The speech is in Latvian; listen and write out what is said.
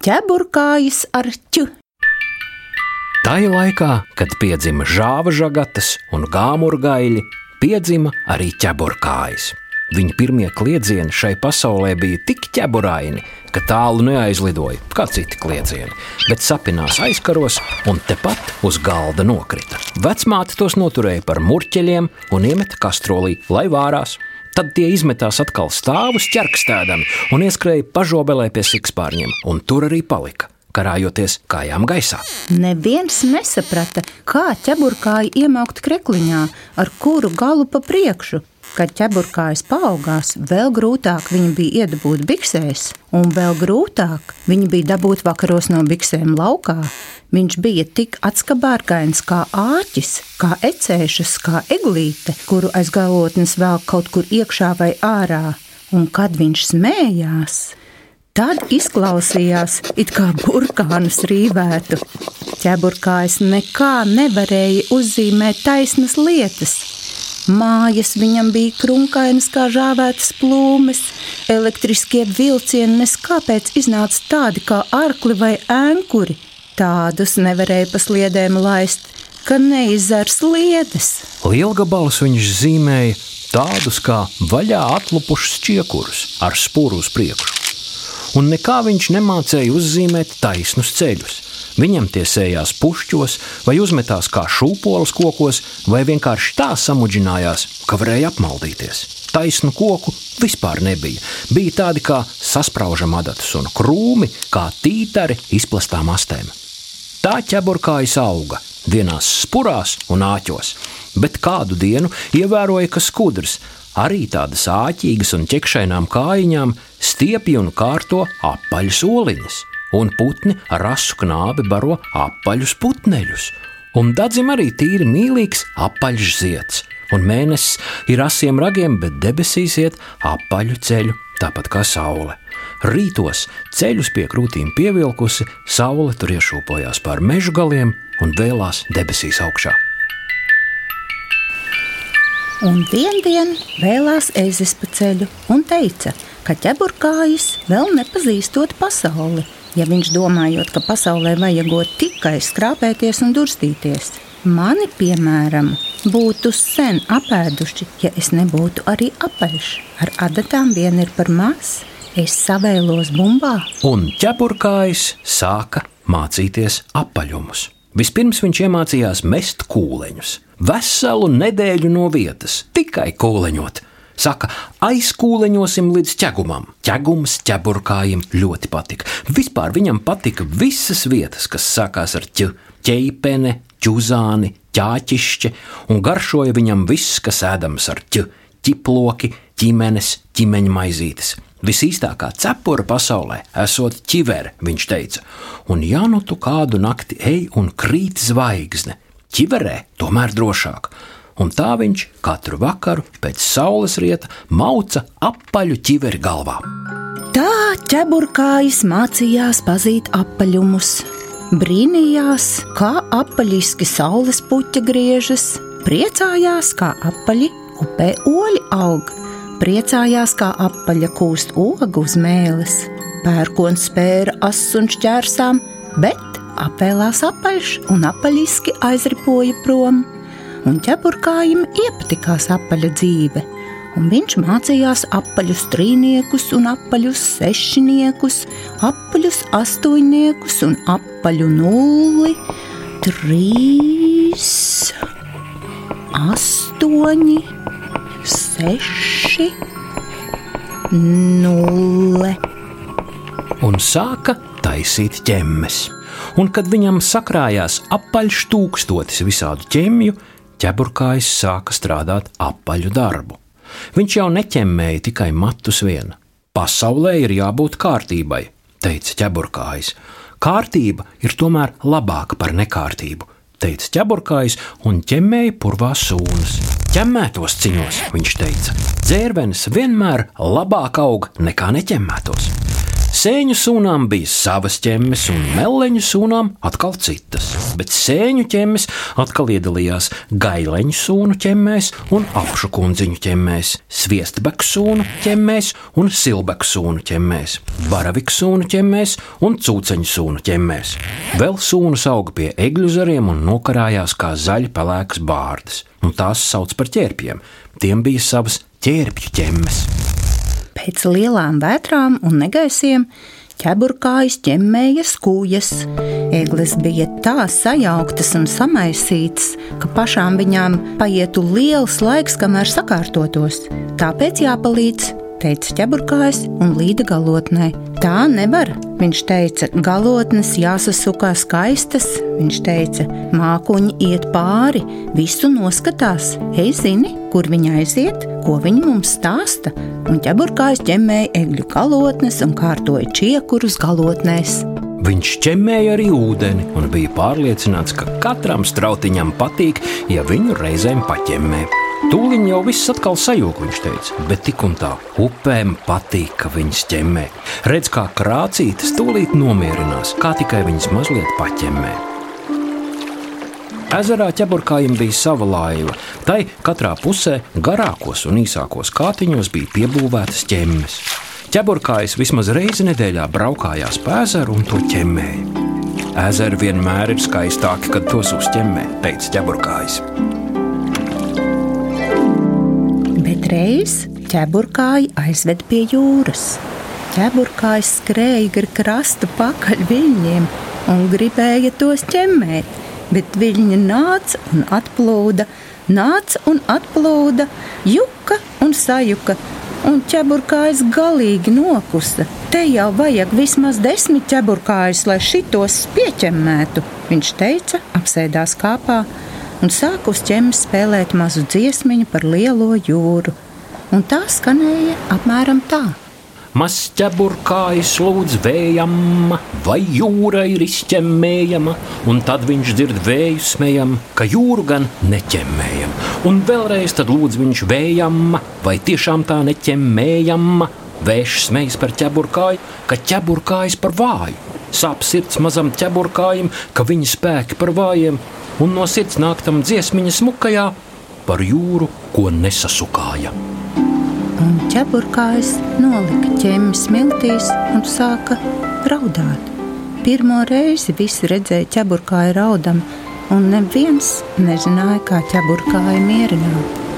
ķeburkājas ar ķu. Ir laikā, kad piedzima žāva žagatas un gāmurgaļi, piedzima arī ķeburkājas. Viņa pirmie kliedzieni šai pasaulē bija tik ķeburaini, ka tālu neaizlidoja kā citi kliedzieni, bet sapinās aizkaros un tepat uz galda nokrita. Vecmāte tos noturēja par murķeļiem un iemeta kastrolī, lai vārās. Tad tie izmetās atkal stāvus ķerkstēdami un ieskrēja pažobelē pie sikspārņiem, un tur arī palika karājoties kājām gaisā. Neviens nesaprata, kā ķeburkāji iemaukt krekliņā, ar kuru galu pa priekšu. Kad ķeburkājas paaugās, vēl grūtāk viņa bija iedabūt biksēs, un vēl grūtāk viņa bija dabūt vakaros no biksēm laukā. Viņš bija tik atskabārgains kā āķis, kā ecēšas, kā eglīte, kuru aiz galotnes vēl kaut kur iekšā vai ārā. Un kad viņš smējās, Tad izklausījās, it kā burkānus rīvētu. Ķeburkājs nekā nevarēja uzzīmēt taisnas lietas. Mājas viņam bija krunkainas kā žāvētas plūmes, elektriskie vilcieni neskāpēc iznāca tādi kā arkli vai ēnkuri. Tādus nevarēja pa sliedēm laist, ka neizzars sliedes. Lielgabalus viņš zīmēja tādus kā vaļā atlupušus čiekurus ar spūru uz priekšu un nekā viņš nemācēja uzzīmēt taisnus ceļus. Viņam tie sējās pušķos, vai uzmetās kā šūpoles kokos, vai vienkārši tā samudžinājās, ka varēja apmaldīties. Taisnu koku vispār nebija. Bija tādi kā sasprāžam adatas un krūmi, kā tītari izplastām astēm. Tā ķeburkājas auga, dienās spurās un āķos, bet kādu dienu ievēroja, ka skudrs arī tādas āķīgas un ķekšainām kājiņām stiepja un kārto apaļus oliņus, un putni ar asu knābi baro apaļus putneļus, un dadzim arī tīri mīlīgs apaļš zieds, un mēnesis ir asiem ragiem, bet debesīs iet apaļu ceļu, tāpat kā saule. Rītos ceļus pie krūtīm pievilkusi, saule tur iešūpojās pār meža galiem un vēlās debesīs augšā. Un vien dienu vēlās ezis pa ceļu un teica, ka ķeburkājs vēl nepazīstot pasauli, ja viņš domājot, ka pasaulē vajagot tikai skrāpēties un durstīties. Mani, piemēram, būtu sen apēduši, ja es nebūtu arī apaļš. Ar adatām vien ir par maz, es savēlos bumbā. Un ķeburkājs sāka mācīties apaļumus. Vispirms viņš iemācījās mest kūleņus. Veselu nedēļu no vietas, tikai kūleņot. Saka, aizkūleņosim līdz ķegumam. Ķegums ķeburkājiem ļoti patika. Vispār viņam patika visas vietas, kas sākās ar ķu, ķeipene, ķuzāni, ķāķišķi, un garšoja viņam viss, kas ēdams ar ķu, ķiploki, ķimenes, ķimeņa maizītes. Visīstākā cepura pasaulē esot ķivere, viņš teica, un ja nu tu kādu nakti ej un krīt zvaigzne, ķiverē tomēr drošāk. Un tā viņš katru vakaru pēc saules rieta mauca apaļu ķiveri galvā. Tā ķeburkājs mācījās pazīt apaļumus, brīnījās, kā apaļiski saules puķa griežas, priecājās, kā apaļi upē oļi aug priecājās, kā apaļa kūst ogu uz mēles. Pērkons spēra asus un šķērsām, bet apēlās apaļš un apaļiski aizripoja prom. Un ķeburkājiem iepatikās apaļa dzīve, un viņš mācījās apaļus trīniekus un apaļus sešniekus, apaļus astoņniekus un apaļu nulli, trīs, astoņi seši, nulle. Un sāka taisīt ķemmes. Un, kad viņam sakrājās apaļš tūkstotis visādu ķemju, ķeburkājs sāka strādāt apaļu darbu. Viņš jau neķemmēja tikai matus vien. Pasaulē ir jābūt kārtībai, teica ķeburkājs. Kārtība ir tomēr labāka par nekārtību, teica ķeburkājs un ķemmēja purvās sūnas. Ķemmētos ciņos, viņš teica, dzērvenes vienmēr labāk aug nekā neķemmētos. Sēņu sūnām bija savas ķemmes, un meleņu sūnām atkal citas. Bet sēņu ķemmes atkal iedalījās gaileņu sūnu ķemmēs un apšu kundziņu ķemmēs, sviestbeku sūnu ķemmēs un silbeku sūnu ķemmēs, baraviku sūnu ķemmēs un cūceņu sūnu ķemmēs. Vēl sūnas auga pie egļu zariem un nokarājās kā zaļi pelēkas bārdas, un tās sauc par ķērpiem. Tiem bija savas ķērpju ķemmes. Pēc lielām vētrām un negaisiem ķeburkājas ķemmēja skūjas. Eglis bija tā sajauktas un samaisītas, ka pašām viņām paietu liels laiks, kamēr sakārtotos. Tāpēc jāpalīdz teica ķeburkājs un līda galotnē. Tā nevar, viņš teica, galotnes jāsasukā skaistas, viņš teica, mākoņi iet pāri, visu noskatās, ej zini, kur viņa aiziet, ko viņa mums stāsta, un ķeburkājs ķemmēja egļu galotnes un kārtoja čiekurus galotnēs. Viņš ķemmēja arī ūdeni un bija pārliecināts, ka katram strautiņam patīk, ja viņu reizēm paķemmē. Tūlīt jau viss atkal sajūta, viņš teica, bet tik un tā upēm patīk, ka viņas ķemmē. Redz, kā krācītas tūlīt nomierinās, kā tikai viņas mazliet paķemmē. Ezerā ķeburkājiem bija sava laiva. Tai katrā pusē, garākos un īsākos kātiņos, bija piebūvētas ķemmes. Ķeburkājs vismaz reizi nedēļā braukājās pa ezeru un to ķemmēja. Ezeri vienmēr ir skaistāki, kad tos uzķemmē, teica ķeburkājs. Reiz ķeburkāji aizved pie jūras. Ķeburkājs skrēja gar krastu pakaļ viļņiem un gribēja tos ķemmēt, bet viļņi nāca un atplūda, nāca un atplūda, juka un sajuka, un ķeburkājs galīgi nokusa. Te jau vajag vismaz desmit ķeburkājus, lai šitos pieķemmētu, viņš teica, apsēdās kāpā un sāka uz ķēmas spēlēt mazu dziesmiņu par lielo jūru. Un tā skanēja apmēram tā. Mazs ķeburkājs lūdz vējam, vai jūra ir izķemmējama, un tad viņš dzird vēju smējam, ka jūru gan neķemmējam. Un vēlreiz tad lūdz viņš vējam, vai tiešām tā neķemmējama. Vējš smejas par ķeburkāju, ka ķeburkājs par vāju. Sāp sirds mazam ķeburkājam, ka viņa spēki par vājiem, un no sirds nāk tam dziesmiņa smukajā par jūru, ko nesasukāja. Un ķeburkājs nolika ķēmis smiltīs un sāka raudāt. Pirmo reizi visi redzēja ķeburkāju raudam, un neviens nezināja, kā ķeburkāju mierināt.